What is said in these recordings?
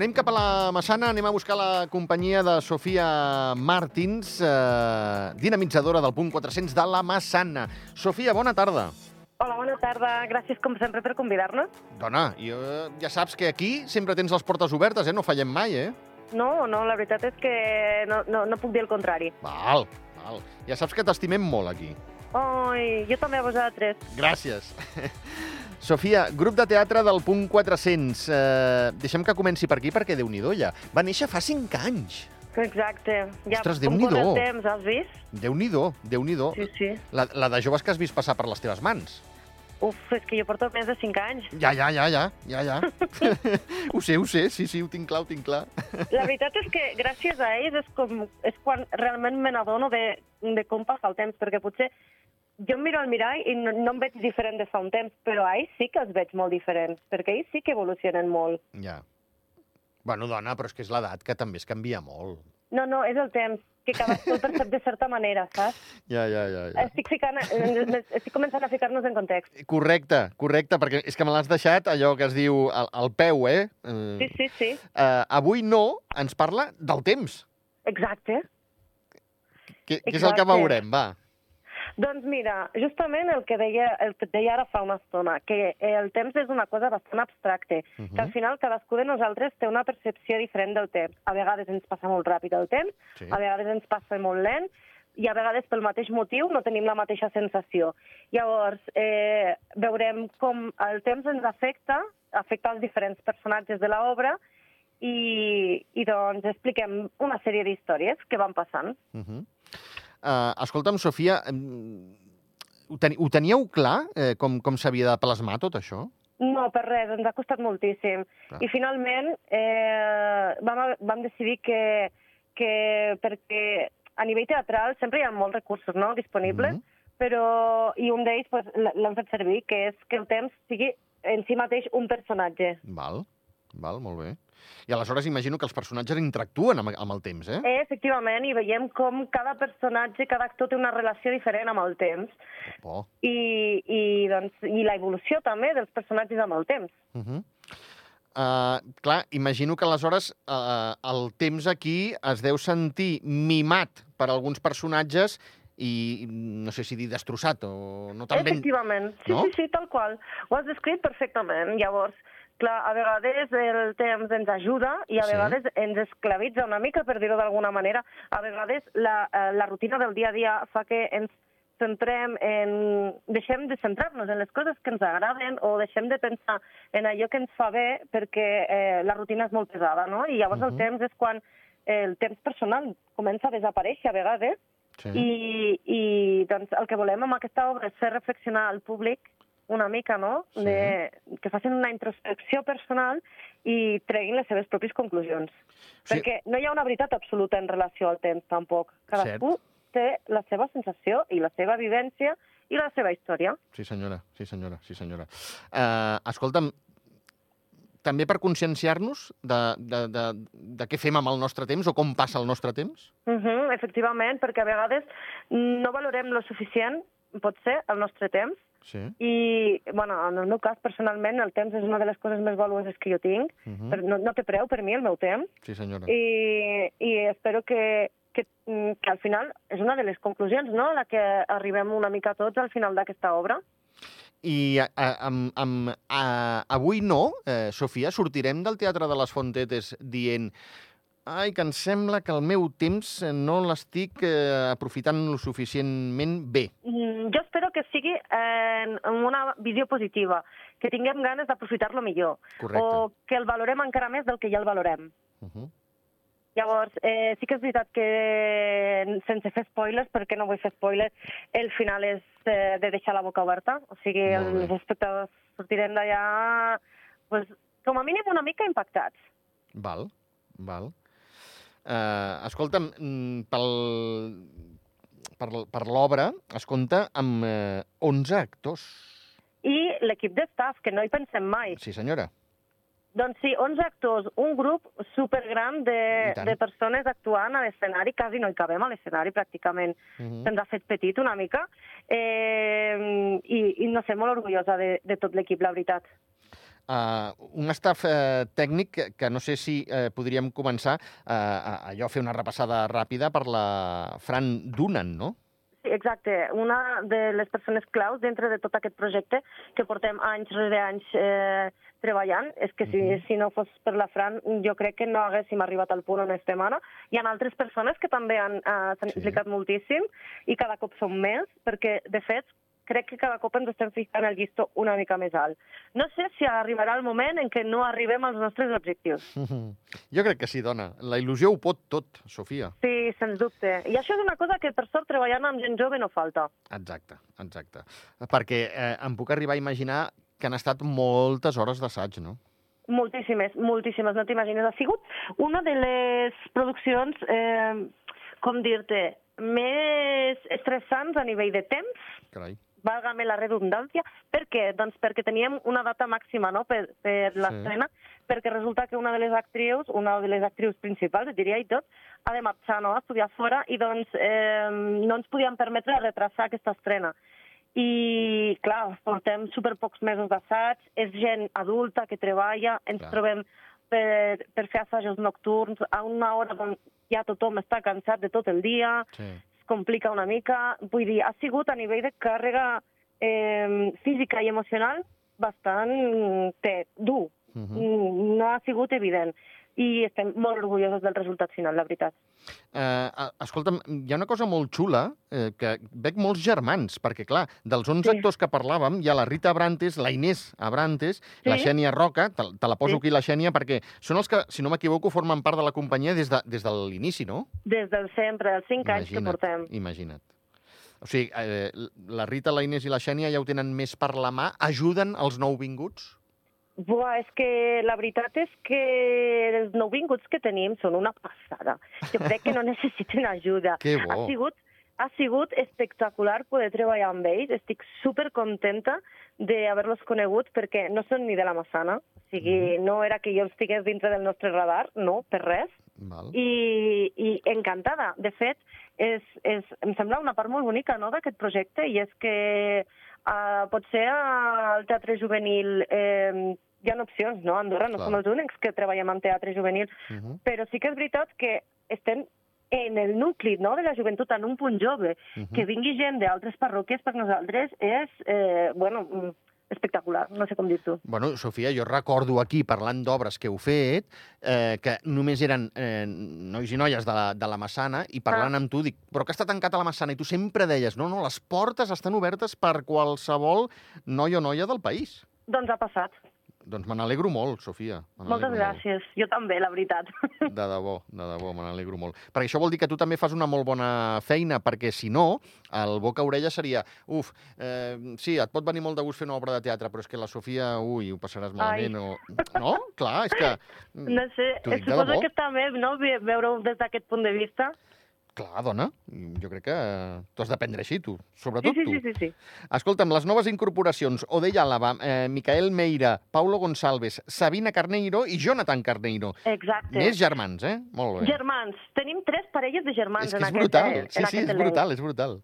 Anem cap a la Massana, anem a buscar la companyia de Sofia Martins, eh, dinamitzadora del punt 400 de la Massana. Sofia, bona tarda. Hola, bona tarda. Gràcies, com sempre, per convidar-nos. Dona, jo, ja saps que aquí sempre tens les portes obertes, eh? No fallem mai, eh? No, no, la veritat és que no, no, no puc dir el contrari. Val, val. Ja saps que t'estimem molt aquí. Ai, jo també a vosaltres. Gràcies. Sofia, grup de teatre del punt 400. Eh, deixem que comenci per aquí perquè déu nhi ja. Va néixer fa 5 anys. Exacte. Ja, Ostres, corre el temps, has vist? déu nhi déu nhi Sí, sí. la, la de joves que has vist passar per les teves mans. Uf, és que jo porto més de 5 anys. Ja, ja, ja, ja, ja, ja. ho sé, ho sé, sí, sí, ho tinc clar, ho tinc clar. La veritat és que gràcies a ells és, com, és quan realment me n'adono de, de com passa el temps, perquè potser jo em miro al mirall i no, no em veig diferent de fa un temps, però a ells sí que els veig molt diferents, perquè ells sí que evolucionen molt. Ja. Bueno, dona, però és que és l'edat que també es canvia molt. No, no, és el temps, que cadascú el percep de certa manera, saps? Ja, ja, ja. ja. Estic, ficant, eh, estic començant a ficar-nos en context. Correcte, correcte, perquè és que me l'has deixat allò que es diu al, al peu, eh? Eh, Sí, sí, sí, eh, avui no, ens parla del temps. exacte. Què, què és el que veurem, va? Doncs mira, justament el que deia, el que deia ara fa una estona, que el temps és una cosa bastant abstracte, uh -huh. que al final cadascú de nosaltres té una percepció diferent del temps. A vegades ens passa molt ràpid el temps, Sí. a vegades ens passa molt lent, i a vegades pel mateix motiu no tenim la mateixa sensació. Llavors, eh, veurem com el temps ens afecta, afecta els diferents personatges de l'obra, i, i doncs expliquem una sèrie d'històries que van passant. Uh -huh. Uh, escolta'm, Sofia, ho, teni ho teníeu clar, eh, com, com s'havia de plasmar tot això? No, per res, ens ha costat moltíssim. Clar. I finalment eh, vam, vam decidir que, que perquè a nivell teatral sempre hi ha molts recursos no, disponibles, Mhm. però i un d'ells pues, l'hem fet servir, que és que el temps sigui en si mateix un personatge. Val, val, molt bé. I aleshores imagino que els personatges interactuen amb, amb el temps, eh? Eh, efectivament, i veiem com cada personatge, cada actor té una relació diferent amb el temps Oh. i, i, doncs, i la evolució també dels personatges amb el temps. Uh -huh. uh, clar, imagino que aleshores uh, el temps aquí es deu sentir mimat per alguns personatges i no sé si dir destrossat o no tan ben... Efectivament, sí, No? sí, sí, tal qual. Ho has descrit perfectament. Llavors, clar, a vegades el temps ens ajuda i a Sí. vegades ens esclavitza una mica, per dir-ho d'alguna manera. A vegades la, eh, la rutina del dia a dia fa que ens centrem en... deixem de centrar-nos en les coses que ens agraden o deixem de pensar en allò que ens fa bé perquè eh, la rutina és molt pesada, no? I llavors Mhm. el temps és quan el temps personal comença a desaparèixer a vegades Sí. i, i doncs, el que volem amb aquesta obra és fer reflexionar al públic una mica, no? Sí. De, que facin una introspecció personal i treguin les seves pròpies conclusions. Sí. Perquè no hi ha una veritat absoluta en relació al temps, tampoc. Cadascú té la seva sensació i la seva vivència i la seva història. Sí, senyora, sí, senyora, sí, senyora. Uh, escolta'm, també per conscienciar-nos de, de, de, de què fem amb el nostre temps o com passa el nostre temps? Uh -huh, efectivament, perquè a vegades no valorem lo suficient, pot ser, el nostre temps, Sí. I, bueno, en el meu cas, personalment, el temps és una de les coses més valuoses que jo tinc. Uh -huh. Però no, no té preu per mi, el meu temps. Sí, senyora. I, i espero que, que, mm, que al final és una de les conclusions, no?, a la que arribem una mica tots al final d'aquesta obra. I a, a, amb, amb, a, avui no, eh, Sofia, sortirem del Teatre de les Fontetes dient ai, que em sembla que el meu temps eh, no l'estic eh, aprofitant lo suficientment bé. Mm, Jo sigui en, en una visió positiva, que tinguem ganes d'aprofitar-lo millor, Correcte. o que el valorem encara més del que ja el valorem. Uh -huh. Llavors, eh, sí que és veritat que, sense fer spoilers, perquè no vull fer spoilers, el final és eh, de deixar la boca oberta. O sigui, els espectadors sortirem d'allà, pues, com a mínim, una mica impactats. Val, val. Uh, escolta'm, mm, pel, per, per l'obra es compta amb eh, 11 actors. I l'equip de staff, que no hi pensem mai. Sí, senyora. Doncs sí, 11 actors, un grup supergran de, de persones actuant a l'escenari, quasi no hi cabem a l'escenari, pràcticament. Uh -huh. Se'ns ha fet petit una mica. Eh, i, I no sé, molt orgullosa de, de tot l'equip, la veritat. Uh, un staff uh, tècnic que, que no sé si uh, podríem començar uh, a allò a fer una repassada ràpida per la Fran Dunan, no? Sí, exacte. Una de les persones claus dintre de tot aquest projecte que portem anys rere anys eh, treballant és que si, uh -huh. si no fos per la Fran jo crec que no haguéssim arribat al punt on estem ara. Hi ha altres persones que també han eh, s'han sí. implicat moltíssim i cada cop són més perquè, de fet, crec que cada cop ens estem fixant el llistó una mica més alt. No sé si arribarà el moment en què no arribem als nostres objectius. Jo crec que sí, dona. La il·lusió ho pot tot, Sofia. Sí, sens dubte. I això és una cosa que, per sort, treballant amb gent jove no falta. Exacte, exacte. Perquè eh, em puc arribar a imaginar que han estat moltes hores d'assaig, no? Moltíssimes, moltíssimes, no t'imagines. Ha sigut una de les produccions, eh, com dir-te, més estressants a nivell de temps. Carai válgame la redundància. Per què? Doncs perquè teníem una data màxima no? per, per l'estrena, sí. perquè resulta que una de les actrius, una de les actrius principals, diria i tot, ha de marxar no? a estudiar fora i doncs eh, no ens podíem permetre retrasar aquesta estrena. I, clar, portem super pocs mesos d'assaig, és gent adulta que treballa, ens clar. trobem per, per fer assajos nocturns a una hora on ja tothom està cansat de tot el dia, sí complica una mica. Vull dir, ha sigut a nivell de càrrega eh, física i emocional bastant té, dur. Uh -huh. No ha sigut evident i estem molt orgullosos del resultat final, la veritat. Eh, escolta'm, hi ha una cosa molt xula, eh, que veig molts germans, perquè, clar, dels 11 sí. actors que parlàvem, hi ha la Rita Abrantes, la Inés Abrantes, sí. la Xènia Roca, te, te la poso sí. aquí, la Xènia, perquè són els que, si no m'equivoco, formen part de la companyia des de, des de l'inici, no? Des del sempre, els 5 anys que portem. Imagina't. O sigui, eh, la Rita, la Inés i la Xènia ja ho tenen més per la mà, ajuden els nouvinguts? Buah, és que la veritat és que els nouvinguts que tenim són una passada. Jo crec que no necessiten ajuda. Que bo. Ha sigut, ha sigut espectacular poder treballar amb ells. Estic super contenta d'haver-los conegut perquè no són ni de la Massana. O sigui, mm. no era que jo estigués dintre del nostre radar, no, per res. Val. I, I encantada. De fet, és, és, em sembla una part molt bonica no, d'aquest projecte i és que uh, potser al Teatre Juvenil eh, hi ha opcions, no? A Andorra no Clar. som els únics que treballem en teatre juvenil, uh -huh. però sí que és veritat que estem en el nucli no, de la joventut, en un punt jove. Uh -huh. Que vingui gent d'altres parròquies per nosaltres és, eh, bueno, mm, espectacular, no sé com dir-t'ho. Bueno, Sofia, jo recordo aquí, parlant d'obres que heu fet, eh, que només eren eh, nois i noies de la, de la Massana, i parlant ah. amb tu dic, però que està tancat a la Massana, i tu sempre deies, no, no, les portes estan obertes per qualsevol noi o noia del país. Doncs ha passat. Doncs me n'alegro molt, Sofia. Moltes gràcies. Molt. Jo també, la veritat. De debò, de debò, me n'alegro molt. Perquè això vol dir que tu també fas una molt bona feina, perquè si no, el boca-orella seria, uf, eh, sí, et pot venir molt de gust fer una obra de teatre, però és que la Sofia, ui, ho passaràs malament. Ai. O... No? Clar, és que... No sé, suposo que està bé, no?, veure-ho des d'aquest punt de vista. Clar, dona, jo crec que tu has d'aprendre així, tu, sobretot sí, sí, tu. Sí, sí, sí. Escolta'm, les noves incorporacions, Odeia Àlava, eh, Micael Meira, Paulo Gonçalves, Sabina Carneiro i Jonathan Carneiro. Exacte. Més germans, eh? Molt bé. Germans. Tenim tres parelles de germans és en, és aquest, brutal. en sí, sí, és brutal, és brutal.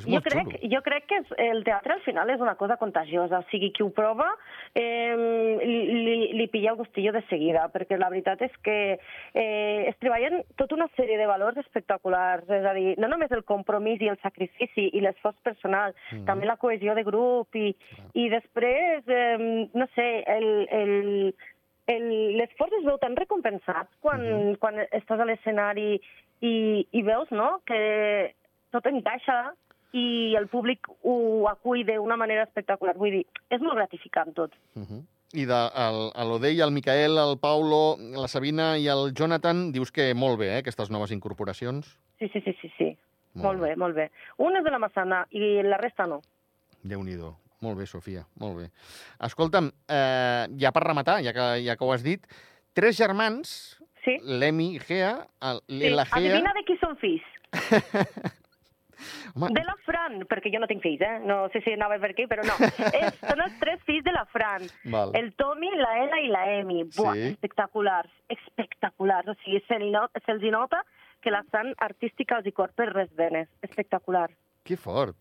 És jo, crec, xulo. jo crec que el teatre al final és una cosa contagiosa, o sigui, qui ho prova eh, li, li pilla el gustillo de seguida, perquè la veritat és que eh, es treballen tota una sèrie de valors espectaculars, és a dir, no només el compromís i el sacrifici i l'esforç personal, mm -hmm. també la cohesió de grup i, ah. i després, eh, no sé, el, el, l'esforç es veu tan recompensat quan, mm -hmm. quan estàs a l'escenari i, i veus no? que tot encaixa i el públic ho acull d'una manera espectacular. Vull dir, és molt gratificant tot. Uh -huh. I de l'Odei, el Micael, el Paulo, la Sabina i el Jonathan, dius que molt bé, eh, aquestes noves incorporacions? Sí, sí, sí, sí, sí. Molt, molt bé. bé, molt bé. Un és de la Massana i la resta no. déu nhi Molt bé, Sofia, molt bé. Escolta'm, eh, ja per rematar, ja que, ja que ho has dit, tres germans, sí. l'Emi Gea, el, sí. la Gea... Adivina de qui són fills. Home... De la Fran, perquè jo no tinc fills, eh? No sé si anava per aquí, però no. És, són els tres fills de la Fran. Val. El Tommy, la Ella i la Emi. Buah, sí. espectaculars, espectaculars. O sigui, se'ls se nota que la sant artística els hi cor per res venes. Espectacular. Que fort.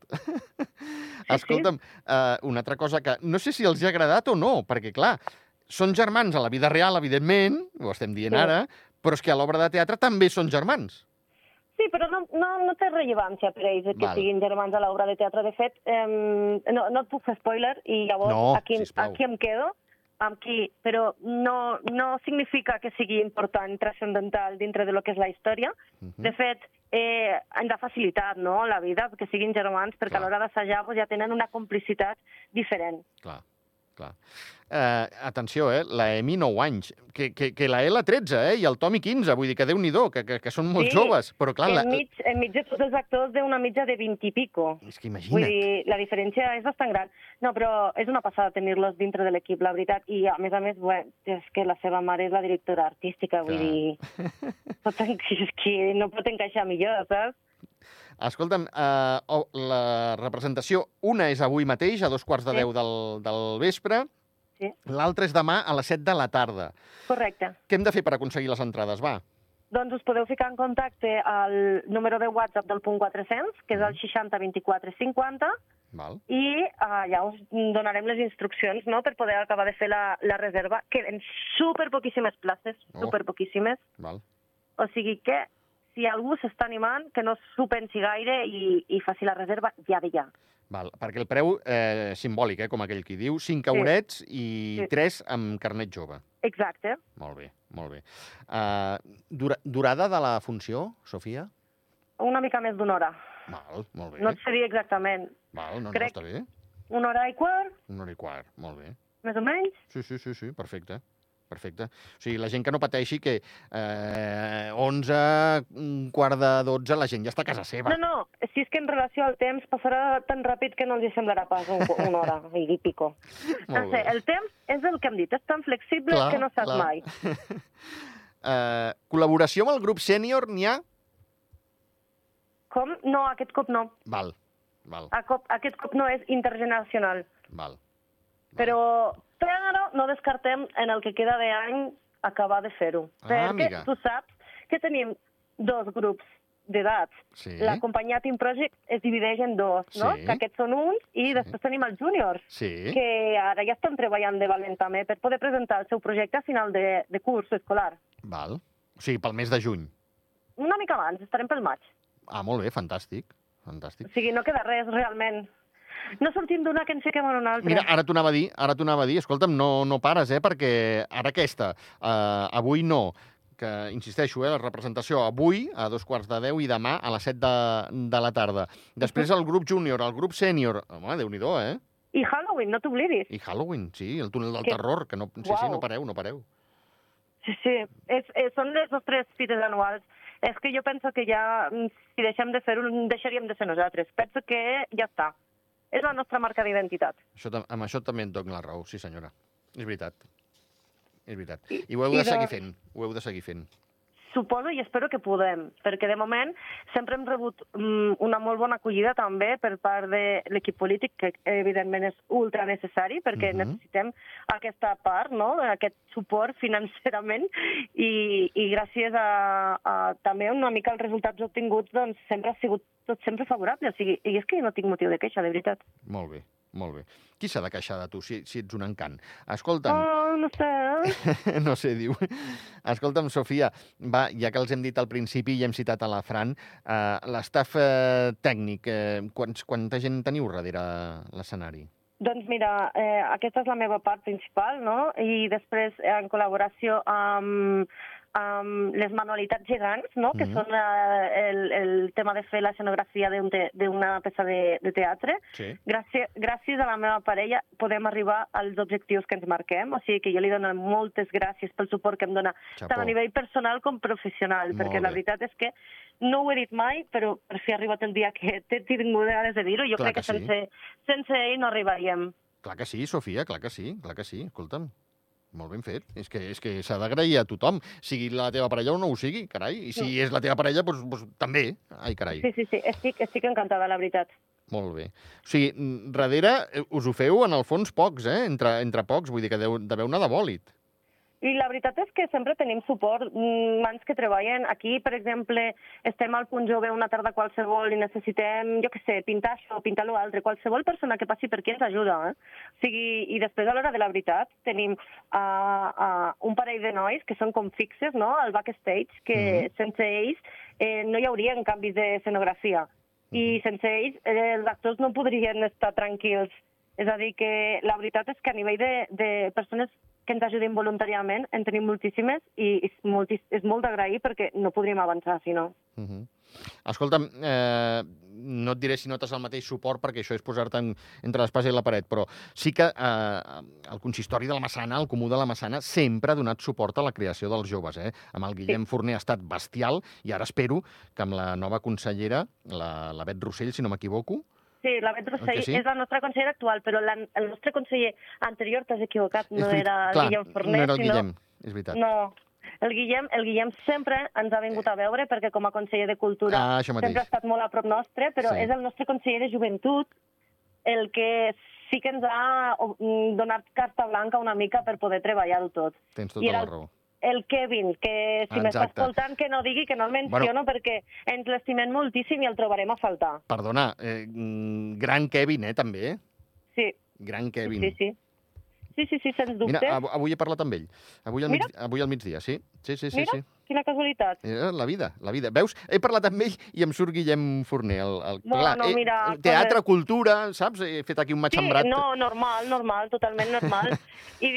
Escolta'm, uh, una altra cosa que no sé si els ha agradat o no, perquè, clar, són germans a la vida real, evidentment, ho estem dient Sí. ara, però és que a l'obra de teatre també són germans. Sí, però no, no, no té rellevància per ells que Val. siguin germans a l'obra de teatre. De fet, eh, no, no et puc fer spoiler i llavors No, aquí, sisplau. aquí em quedo amb qui, però no, no significa que sigui important, transcendental dintre de lo que és la història. Mhm. De fet, eh, ens ha facilitat no, la vida que siguin germans perquè Clar. a l'hora d'assajar pues, ja tenen una complicitat diferent. Clar, clar. Uh, atenció, eh? La Emi 9 anys, que, que, que la Ela 13, eh? I el Tomi 15, vull dir que déu-n'hi-do, que, que, que són molt Sí, joves, però clar, la... enmig, enmig de tots els actors d'una mitja de 20 i pico. és que Vull imagina't. dir, la diferència és bastant gran. No, però és una passada tenir-los dintre de l'equip, la veritat. I, a més a més, bé, és que la seva mare és la directora artística, vull Clar. dir... Pot, en- és que no pot encaixar millor, saps? Escolta'm, uh, oh, la representació, una és avui mateix, a dos quarts de Sí. deu del, del vespre, Sí. l'altra és demà a les 7 de la tarda. Correcte. Què hem de fer per aconseguir les entrades? Va. Doncs us podeu ficar en contacte al número de WhatsApp del punt 400, que és el 60 24 50, Val. i uh, allà us donarem les instruccions no, per poder acabar de fer la, la reserva. Queden super poquíssimes places, Oh. super poquíssimes. Val. O sigui que, si algú s'està animant, que no s'ho pensi gaire i, i faci la reserva ja de ja. Val. Perquè el preu eh, simbòlic, eh, com aquell qui diu, 5 Sí. eurets i Sí. 3 amb carnet jove. Exacte. Molt bé, molt bé. Uh, dura, durada de la funció, Sofia? Una mica més d'una hora. Val, molt bé. No et sé dir exactament. Val, no, crec- no, està bé. Una hora i quart, Una hora i quart, molt bé. més o menys. Sí, sí, sí, sí, perfecte. Perfecte. O sigui, la gent que no pateixi que eh, 11, un quart de 12, la gent ja està a casa seva. No, no, si és que en relació al temps passarà tan ràpid que no els semblarà pas un, una hora i pico. No sé, el temps és el que hem dit, és tan flexible Clar, que no saps clar. mai. Eh, col·laboració amb el grup sènior n'hi ha? Com? No, aquest cop no. Val, val, A cop, aquest cop no és intergeneracional. val. Però però no descartem en el que queda d'any acabar de fer-ho. Ah, perquè amiga. tu saps que tenim dos grups d'edats. Sí, La companyia Team Project es divideix en dos, no? Sí. Que aquests són uns i Sí. després tenim els júniors, sí. que ara ja estan treballant de valent també per poder presentar el seu projecte a final de, de curs escolar. Val. O sigui, pel mes de juny. Una mica abans, estarem pel maig. Ah, molt bé, fantàstic. Fantàstic. O sigui, no queda res realment. No sortim d'una que ens fiquem en una altra. Mira, ara t'ho anava a dir, ara t'ho anava a dir, escolta'm, no, no pares, eh, perquè ara aquesta, eh, avui no, que insisteixo, eh, la representació avui a dos quarts de deu i demà a les set de, de la tarda. Després el grup júnior, el grup sènior, home, déu nhi eh? I Halloween, no t'oblidis. I Halloween, sí, el túnel del Que- terror, que no, sí, sí, Uau. no pareu, no pareu. Sí, sí, és, és, són les nostres fites anuals. És que jo penso que ja, si deixem de fer-ho, deixaríem de ser nosaltres. Penso que ja està. És la nostra marca d'identitat. Això, amb això també et dono la raó, sí senyora. És veritat. És veritat. I- I ho heu i de de- seguir fent, ho heu de seguir fent. Suposo i espero que podem, perquè de moment sempre hem rebut mm, una molt bona acollida també per part de l'equip polític, que evidentment és ultra necessari, perquè Mhm. necessitem aquesta part, no? aquest suport financerament, i, i gràcies a, a també una mica els resultats obtinguts, doncs sempre ha sigut tot sempre favorable. O sigui, i és que no tinc motiu de queixa, de veritat. Molt bé, molt bé. Qui s'ha de queixar de tu si, si ets un encant? Escolta'm, Oh, no sé, no sé, diu. Escolta'm, Sofia, va, ja que els hem dit al principi i hem citat a la Fran, eh, l'estaf eh, tècnic, eh, quants, quanta gent teniu darrere l'escenari? Doncs mira, eh, aquesta és la meva part principal, no? I després, eh, en col·laboració amb, amb les manualitats gegants, no? Que Mhm. són eh, el, el tema de fer l'escenografia d'un te- d'una peça de, de teatre. Sí. Gràcies, gràcies a la meva parella podem arribar als objectius que ens marquem, o sigui que jo li dono moltes gràcies pel suport que em dona, Xapó. tant a nivell personal com professional, Molt perquè la bé. veritat és que no ho he dit mai, però per fi ha arribat el dia que t'he tingut ganes de dir-ho. Jo Clar crec que, que sí. sense, sense ell no arribaríem. Clar que sí, Sofia, clar que sí, clar que sí, escolta'm. Molt ben fet. És que, és que s'ha d'agrair a tothom, sigui la teva parella o no ho sigui, carai. I si és la teva parella, doncs, doncs també. Ai, carai. Sí, sí, sí, estic, estic encantada, la veritat. Molt bé. O sigui, darrere eh, us ho feu, en el fons, pocs, eh? Entre, entre pocs, vull dir que deu, deveu anar de bòlit. I la veritat és que sempre tenim suport, mm, mans que treballen. Aquí, per exemple, estem al Punt Jove una tarda qualsevol i necessitem, jo què sé, pintar això, pintar l'altre. Qualsevol persona que passi per aquí ens ajuda. Eh? O sigui, I després, a l'hora de la veritat, tenim uh, uh, un parell de nois que són com fixes no? al backstage, que mm -hmm. sense ells eh, no hi haurien canvis d'escenografia. I sense ells eh, els actors no podrien estar tranquils. És a dir, que la veritat és que a nivell de, de persones que ens ajudin voluntàriament, en tenim moltíssimes i és, moltis, és molt d'agrair perquè no podríem avançar si no. Uh -huh. Escolta'm, eh, no et diré si notes el mateix suport perquè això és posar-te entre l'espasa i la paret, però sí que eh, el consistori de la Massana, el comú de la Massana, sempre ha donat suport a la creació dels joves. Eh? Amb el Guillem sí. Forner ha estat bestial i ara espero que amb la nova consellera, la, la Bet Rossell, si no m'equivoco, Sí, la Bet Rossell sí? és la nostra consellera actual, però la, el nostre conseller anterior, t'has equivocat, no era el Clar, Guillem Forner, no era el sinó... Guillem, és veritat. No, el Guillem, el Guillem sempre ens ha vingut a veure perquè com a conseller de Cultura ah, sempre ha estat molt a prop nostre, però sí. és el nostre conseller de Joventut el que sí que ens ha mm, donat carta blanca una mica per poder treballar-ho tot. Tens tota la raó el Kevin, que si m'està escoltant que no digui, que no el menciono, bueno, perquè ens l'estimem moltíssim i el trobarem a faltar. Perdona, eh, mm, gran Kevin, eh, també? Sí. Gran Kevin. Sí, sí. Sí, sí, sí, sens dubte. Mira, avui he parlat amb ell. Avui al, mig, avui al migdia, sí. Sí, sí, sí. Mira, sí. quina casualitat. Eh, la vida, la vida. Veus? He parlat amb ell i em surt Guillem Forner. El, el, no, clar, no, mira... Eh, teatre, pues... cultura, saps? He fet aquí un matxembrat. Sí, no, normal, normal, totalment normal. I,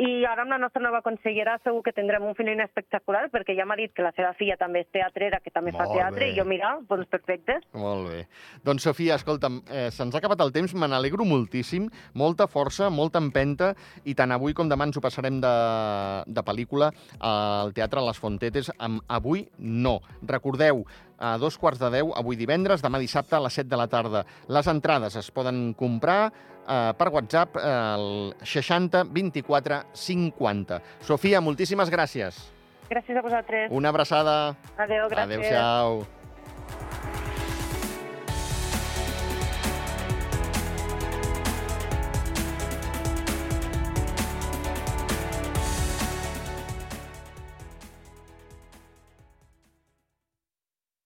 I ara amb la nostra nova consellera segur que tindrem un filin espectacular, perquè ja m'ha dit que la seva filla també és teatrera, que també Molt fa teatre, bé. i jo, mira, doncs perfecte. Molt bé. Doncs, Sofia, escolta'm, eh, se'ns ha acabat el temps, me n'alegro moltíssim, molta força, molta empenta, i tant avui com demà ens ho passarem de, de pel·lícula al Teatre Les Fontetes amb Avui no. Recordeu, a dos quarts de deu, avui divendres, demà dissabte a les 7 de la tarda. Les entrades es poden comprar eh, per WhatsApp eh, al 60 24 50. Sofia, moltíssimes gràcies. Gràcies a vosaltres. Una abraçada. Adéu, gràcies. Adéu-siau.